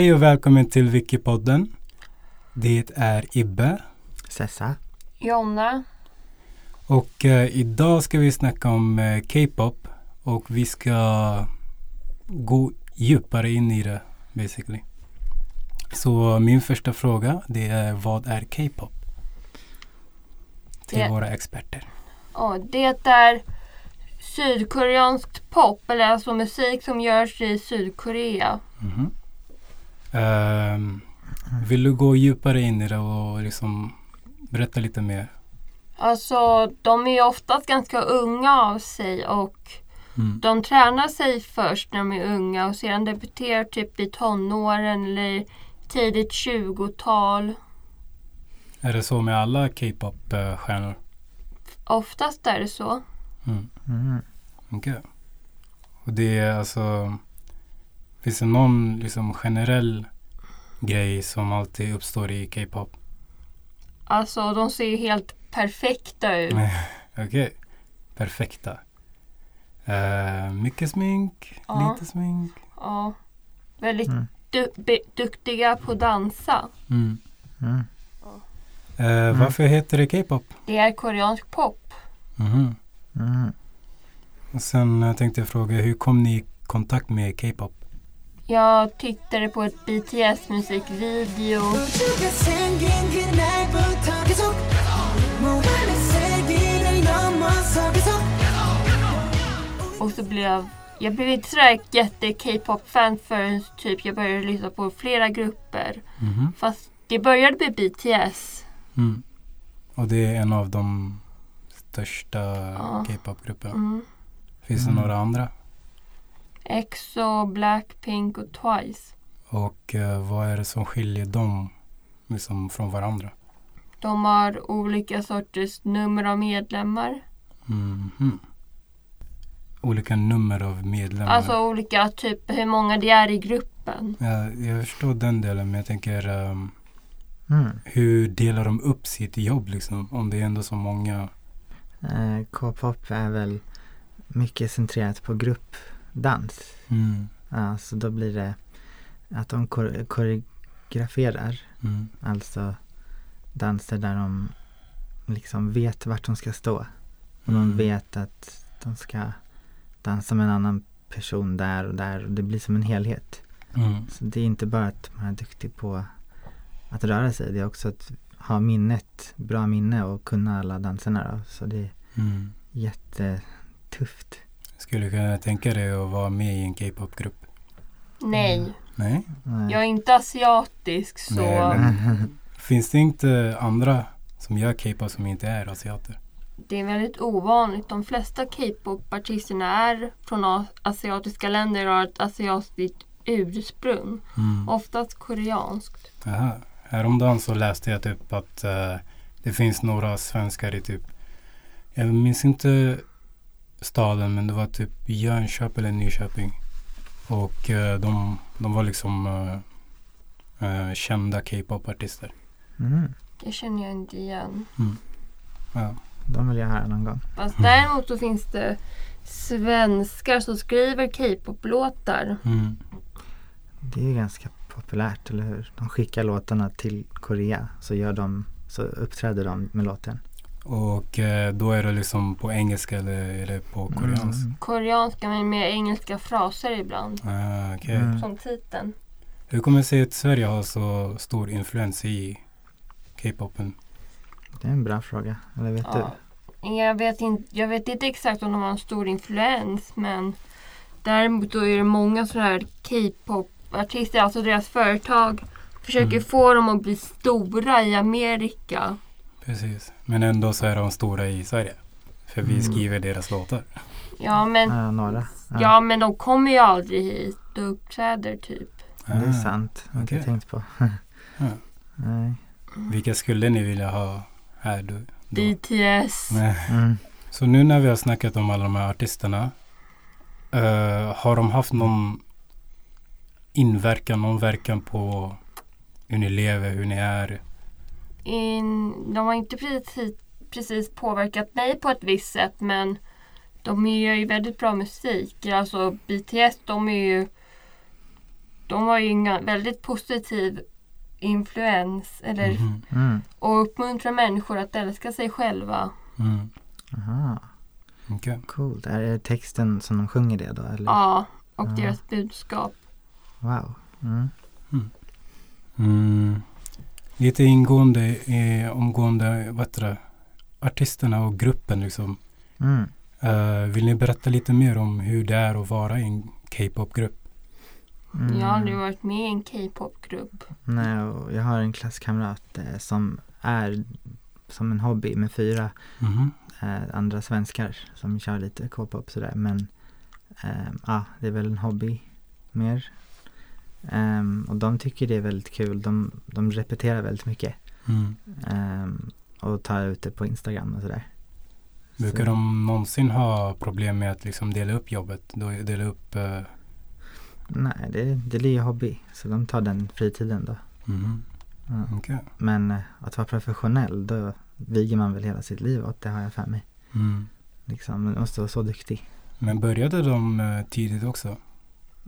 Hej och välkommen till Wikipodden. Det är Ibbe Sessa. Jonna. och eh, idag ska vi snacka om eh, K-pop och vi ska gå djupare in i det basically. Så min första fråga det är vad är K-pop? Till Det- våra experter. Ja, det är sydkoreanskt pop, eller alltså musik som görs i Sydkorea. Mhm. Ehm, vill du gå djupare in i det och liksom berätta lite mer? Alltså, de är ju oftast ganska unga av sig och Mm. de tränar sig först när de är unga och sedan debuterar typ i tonåren eller tidigt 20-tal. Är det så med alla K-pop-stjärnor? Oftast är det så. Mm. Mm. Okej. Och det är alltså Finns det någon liksom generell grej som alltid uppstår i K-pop? Alltså, de ser ju helt perfekta ut. Okej. Perfekta. Eh, mycket smink, Ja. lite smink. Ja. Väldigt Mm. du- duktiga på att dansa. Mm. Mm. Eh, Varför heter det K-pop? Det är koreansk pop. Mhm. Mm. Och sen eh, tänkte jag fråga, hur kom ni i kontakt med K-pop? Jag tittade på ett BTS musikvideo. Och så blev jag blev inte sådär jätte K-pop-fan förrän typ jag började lyssna på flera grupper. Mm -hmm. Fast det började med BTS. Mm. Och det är en av de största ja. K-pop-grupperna. Mm. Finns det mm. några andra? EXO, Blackpink och Twice. Och eh, vad är det som skiljer dem liksom från varandra? De har olika sorters nummer av medlemmar. Mhm. Olika nummer av medlemmar. Alltså olika typ hur många det är i gruppen. ja, jag förstår den delen men jag tänker ehm, Mm. hur delar de upp sitt jobb liksom? Om det är ändå så många. Eh, K-pop är väl mycket centrerat på gruppdans. Mm. Ja, så då blir det att de kor- koreograferar, Mm. alltså danser där de liksom vet vart de ska stå. Och de Mm. vet att de ska dansa med en annan person där och där och det blir som en helhet. Mm. Så det är inte bara att man är duktig på att röra sig, det är också att ha minnet, bra minne och kunna alla danserna då. Så det är Mm. jättetufft. Skulle du kunna tänka dig att vara med i en K-pop-grupp? Nej, Nej? Nej. jag är inte asiatisk så Nej, men- Finns det inte andra som gör K-pop som inte är asiater? det är väldigt ovanligt. De flesta K-pop-artisterna är från asiatiska länder och har ett asiatiskt ursprung. Mm. Oftast koreanskt. Aha. Häromdagen så läste jag typ att eh, det finns några svenskar i typ, jag minns inte staden men det var typ Jönköping eller Nyköping. Och eh, de, de var liksom eh, eh, kända K-pop-artister. Mm. Det känner jag inte igen. Ja. De vill jag höra någon gång. Fast däremot så finns det svenskar som skriver K-pop-låtar. Mm. Det är ju ganska populärt, eller hur? De skickar låtarna till Korea så gör de, så uppträder de med låten. Och eh, då är det liksom på engelska eller är det på koreanska? Mm. Koreanska med mer engelska fraser ibland. Ah, okej. Mm. Som titeln. Hur kommer det sig att Sverige har så stor influens i K-popen? Det är en bra fråga. Eller vet Ja. Jag vet, inte, jag vet inte exakt om de har en stor influens men däremot då är det många sådana här K-pop-artister, alltså deras företag försöker Mm. få dem att bli stora i Amerika. Precis. Men ändå så är de stora i Sverige. För vi Mm. skriver deras låtar. Ja men, Ja, några. Ja, ja, men de kommer ju aldrig hit och uppträder typ. det är Ah. sant. Har inte okej. tänkt på. Ja. Nej. Vilka skulle ni vilja ha här då? BTS. Mm. Så nu när vi har snackat om alla de här artisterna. eh, har de haft någon inverkan, någon verkan på hur ni lever, hur ni är? In, de har inte precis, precis påverkat mig på ett visst sätt men de gör ju väldigt bra musik. Alltså BTS de är ju de har ju en väldigt positiv influens eller, Mhm. Mm. och uppmuntrar människor att älska sig själva. Mm. Aha, Okej. coolt. Är det texten som de sjunger det då? Eller? Ja, och Ja. deras budskap. Wow. Mm. Mm. Lite ingående i omgående, vad det, artisterna och gruppen liksom. Mm. Eh, vill ni berätta lite mer om hur det är att vara i en K-pop-grupp? Mm. Jag har aldrig varit med i en K-pop-grupp. Nej, och jag har en klasskamrat eh, som är som en hobby med fyra Mhm. eh, andra svenskar som kör lite K-pop sådär. Men eh, ja, det är väl en hobby mer. Ehm, och de tycker det är väldigt kul. De, de repeterar väldigt mycket. Mm. ehm, och tar ut det på Instagram och sådär. Brukar Så- de någonsin ha problem med att liksom dela upp jobbet? Dela upp... eh, Nej, det, det blir ju hobby. Så de tar den fritiden då. Ja. Okej. Men eh, att vara professionell, då viger man väl hela sitt liv åt det har jag för mig. Mm. Liksom, man måste vara så duktig. Men började de eh, tidigt också?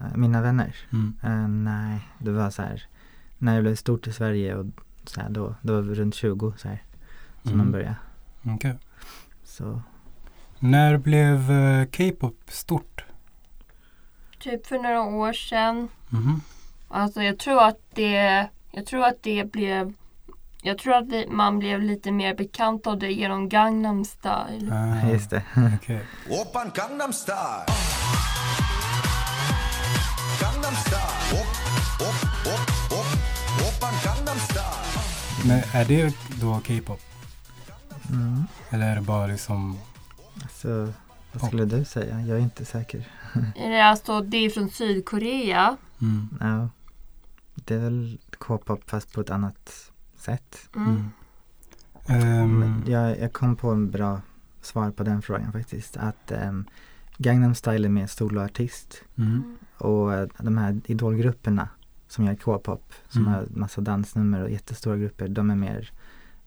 Eh, mina vänner? Mm. Eh, nej, det var så här, när jag blev stort i Sverige och så här, då, då var vi runt 20 så här, som mm. man började. Okej. Okay. Så. När blev eh, K-pop stort? Typ för några år sedan. Mm. Alltså jag tror att det, jag tror att det blev jag tror att vi, man blev lite mer bekant av det genom Gangnam style. Ah, just det. okay. Open Gangnam style. Men är det då K-pop? Mm. Eller är det bara liksom... Så vad skulle du säga? Jag är inte säker. Är det Alltså, det är från Sydkorea. Mm. Ja, det är väl K-pop fast på ett annat sätt. Mm. Men jag, jag kom på en bra svar på den frågan faktiskt. Att um, Gangnam Style är mer soloartist mm. och eh, de här idolgrupperna som gör K-pop som Mm. har massa dansnummer och jättestora grupper. De är mer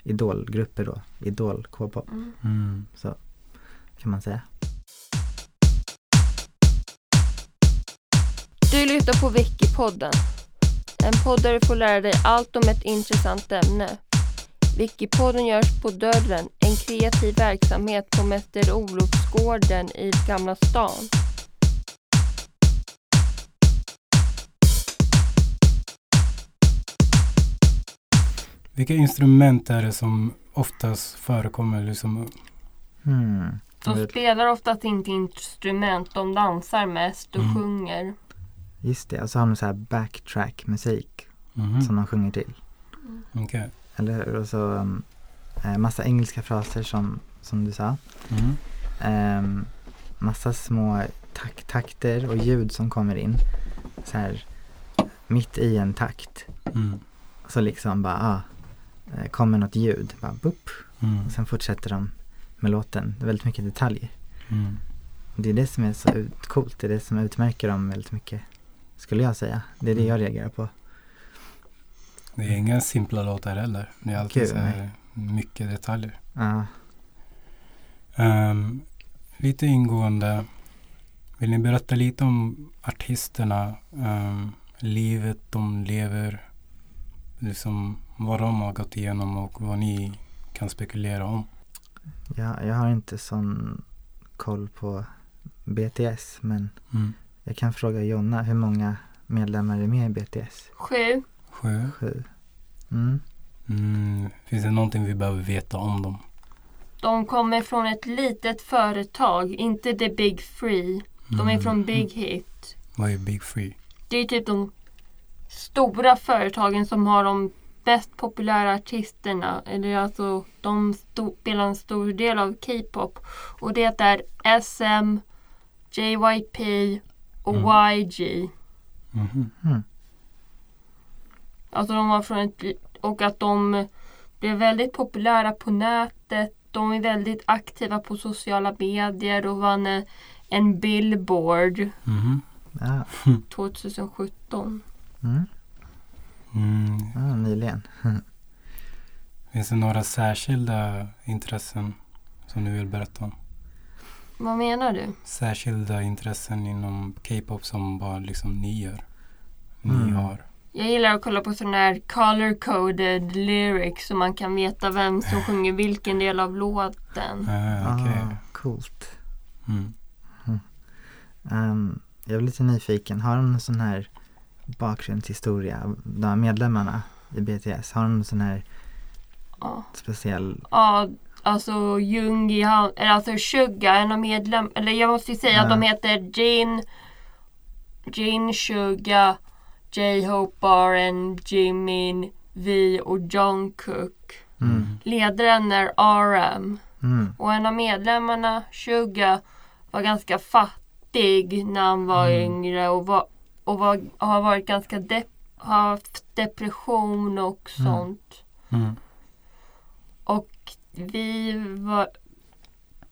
idolgrupper då. Idol K-pop Mm. Mm. kan man säga. Du lyssnar på Wikipodden. En podd där du får lära dig allt om ett intressant ämne. Wikipodden görs på Dörren, en kreativ verksamhet på Mäster Olofsgården i Gamla stan. Vilka instrument är det som oftast förekommer liksom? Hmm. De spelar oftast inte instrument, de dansar mest och Mm. sjunger. Just det, och så har de så här backtrack musik Mhm. som de sjunger till. Okej. Eller hur? Och så um, eh, massa engelska fraser som, som du sa. Mm. Ehm, massa små tak- takter och ljud som kommer in. Så här mitt i en takt. Mm. Så liksom bara, ah, eh, kommer något ljud. Bara boop. Mm. Och sen fortsätter de med låten. Det är väldigt mycket detaljer. Mm. Och det är det som är så ut- coolt. Det är det som utmärker dem väldigt mycket. Skulle jag säga. Det är det jag reagerar på. Det är inga simpla låtar heller. Det är alltid Gud, så här mycket detaljer. Ja, Ehm, lite ingående. Vill ni berätta lite om artisterna? ehm, livet de lever. Liksom vad de har gått igenom och vad ni kan spekulera om. jag, jag har inte sån koll på BTS. Men Mm. jag kan fråga Jonna. Hur många medlemmar är med i BTS? Sju. Sju. Sju. Mm. Mm. Finns det någonting vi behöver veta om dem? De kommer från ett litet företag, inte the big three. De är Mm. från Big Hit. Vad är Big Free? Det är typ de stora företagen som har de bäst populära artisterna. Eller alltså de spelar en stor del av K-pop. Och det är SM, JYP och Mm. YG. Mhm. Mm. Alltså de var från ett, och att de blev väldigt populära på nätet. De är väldigt aktiva på sociala medier och vann en- en Billboard Mhm. Ja. 2017. Mm. Mm. ja, nyligen. Finns det några särskilda intressen som du vill berätta om? Vad menar du? Särskilda intressen inom K-pop som bara liksom ni gör? ni Mm. har? Jag gillar att kolla på sådana här color-coded lyrics så man kan veta vem som sjunger vilken del av låten. Ah, okej. Ah, coolt. Mm. Ehm, jag är lite nyfiken. Har de någon sån här bakgrundshistoria? av De här medlemmarna i BTS. Har de någon sån här Ja, speciell? ja alltså Jungi, han, eller alltså Suga, en av medlem, eller jag måste ju säga att Ja. de heter Jin, Jin Suga, J-Hope Baren, Jimin, V och Jungkook. Mm. Ledaren är RM. Mm. Och en av medlemmarna, Suga, var ganska fattig när han var Mm. yngre och, var, och var, har varit ganska har haft depression och Mm. sånt. Mm. Och vi var,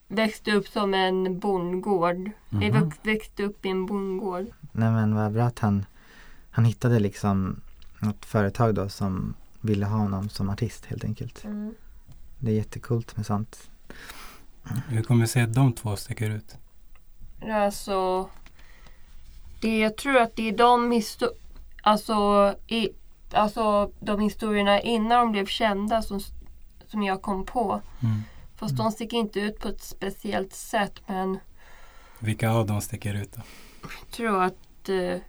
växte upp som en bondgård. Vi vux- växte upp i en bondgård. Nej men vad bra att han, han hittade liksom något företag då som ville ha honom som artist helt enkelt. Det är jättekult med sånt. Hur kommer det sig att de två sticker ut? Alltså, det, jag tror att det är de, histo- alltså, i, alltså, de historierna innan de blev kända som, som jag kom på. Mm. Fast de sticker inte ut på ett speciellt sätt men Vilka av dem sticker ut då? jag tror att det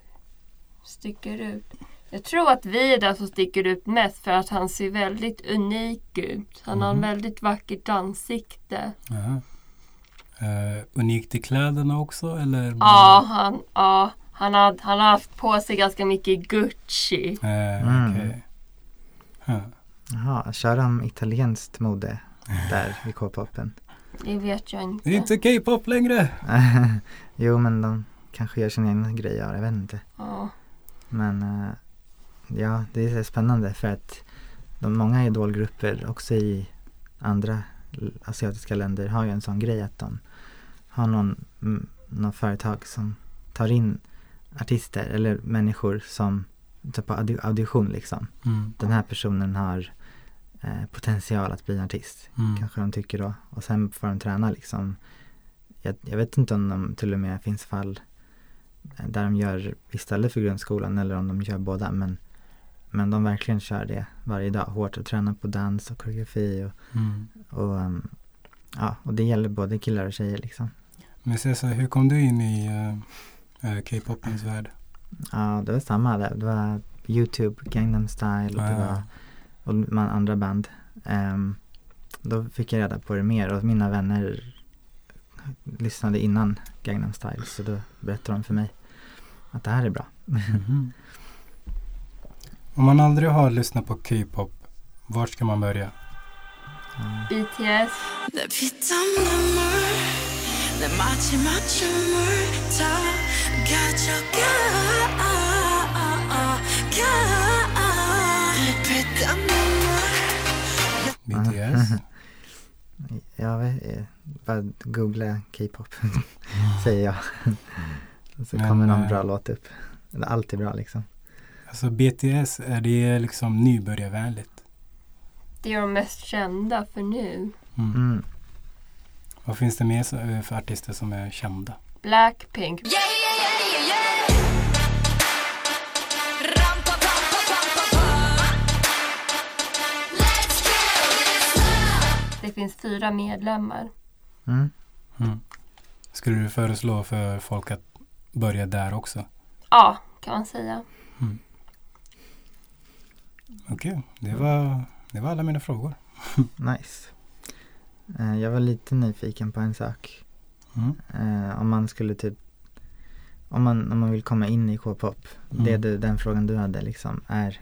sticker ut. Jag tror att vi är den som sticker ut mest för att han ser väldigt unik ut. Han har en Mhm. väldigt vackert ansikte. Jaha. Eh, unikt i kläderna också eller? Ja, han, ja, han, har, han har haft på sig ganska mycket Gucci. Eh, Mm. Huh. Jaha, kör de italienskt mode där i K-popen? Det vet jag inte. Det är inte K-pop längre! jo men de kanske gör sin egen grej, ja, jag vet inte. Ja. Men eh, ja, det är spännande för att de många idolgrupper också i andra asiatiska länder har ju en sån grej att de har någon, mm, någon företag som tar in artister eller människor som tar på audi- audition liksom. Mm. Den här personen har eh, potential att bli en artist. Mm. Kanske de tycker då. Och sen får de träna liksom. Jag, jag vet inte om de till och med finns fall där de gör istället för grundskolan eller om de gör båda. Men, men de verkligen kör det varje dag hårt och tränar på dans och koreografi och, Mm. och um, ja, och det gäller både killar och tjejer liksom. Men Cesar, hur kom du in i eh, K-popens värld? Ja, det var samma där. Det var Youtube, Gangnam Style och det Ah. var och man, andra band. Ehm, då fick jag reda på det mer och mina vänner lyssnade innan Gangnam Style så då berättade de för mig att det här är bra. Mm. Om man aldrig har lyssnat på K-pop, var ska man börja? Mm. BTS. BTS. Jag vet, eh, bara googla K-pop säger jag. så Men, kommer någon eh, bra låt upp. Det är alltid bra liksom. Alltså BTS, är det liksom nybörjarvänligt? Det är de mest kända för nu. Mm. Mm. Vad finns det mer så- eh, för artister som är kända? Blackpink. Yeah, finns fyra medlemmar. Mm. Mm. Skulle du föreslå för folk att börja där också? Ja, kan man säga. Okej, det, var, det var alla mina frågor. Nice. Eh, jag var lite nyfiken på en sak. Mm. Eh, om man skulle typ om man, om man vill komma in i K-pop. Mm. Det du, den frågan du hade liksom är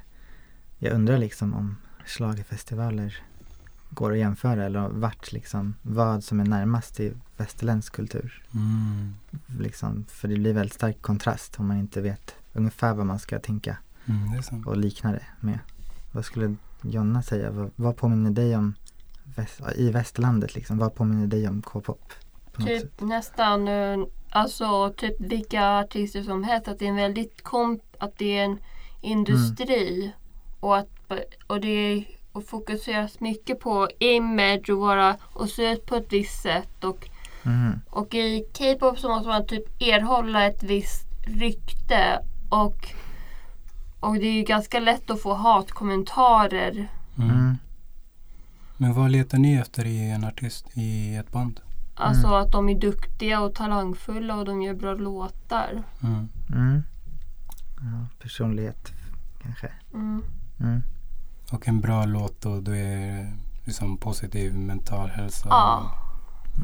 Jag undrar liksom om schlagerfestivaler går att jämföra eller vart liksom vad som är närmast i västerländsk kultur. Mm. Liksom, för det blir väldigt stark kontrast om man inte vet ungefär vad man ska tänka Mm, det är sant. och likna det med. Vad skulle Jonna säga? Vad, vad påminner dig om väst, i västerlandet liksom? Vad påminner dig om K-pop? Typ nästan, eh, alltså typ vilka artister som helst. Att det är en väldigt komp, att det är en industri. Och att och det är, och fokuseras mycket på image och vara och se ut på ett visst sätt. Och, Mhm. och i K-pop så måste man typ erhålla ett visst rykte. Och Och det är ju ganska lätt att få hatkommentarer. Mm. Mm. Men vad letar ni efter i en artist i ett band? Alltså Mm. att de är duktiga och talangfulla och de gör bra låtar. Mm. Mm. Ja, personlighet kanske. Mm. Mm. Och en bra låt och då är liksom positiv mental hälsa. Ja.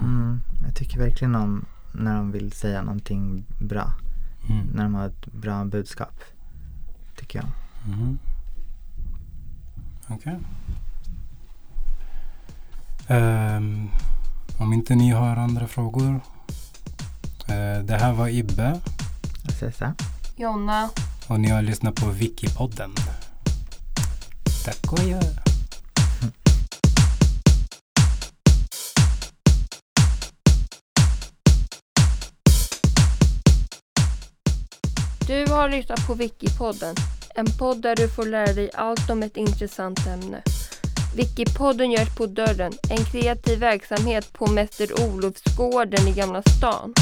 Mm. Jag tycker verkligen om när de vill säga någonting bra. Mm. När de har ett bra budskap. Tycker jag. Mhm. Okej. Ehm, om inte ni har andra frågor. Eh, det här var Ibbe. Jonna. och ni har lyssnat på Wikipodden. Tack och adjö. Du har lyssnat på Wikipodden. En podd där du får lära dig allt om ett intressant ämne. Wikipodden görs på Dörren, en kreativ verksamhet på Mäster Olofsgården i Gamla stan.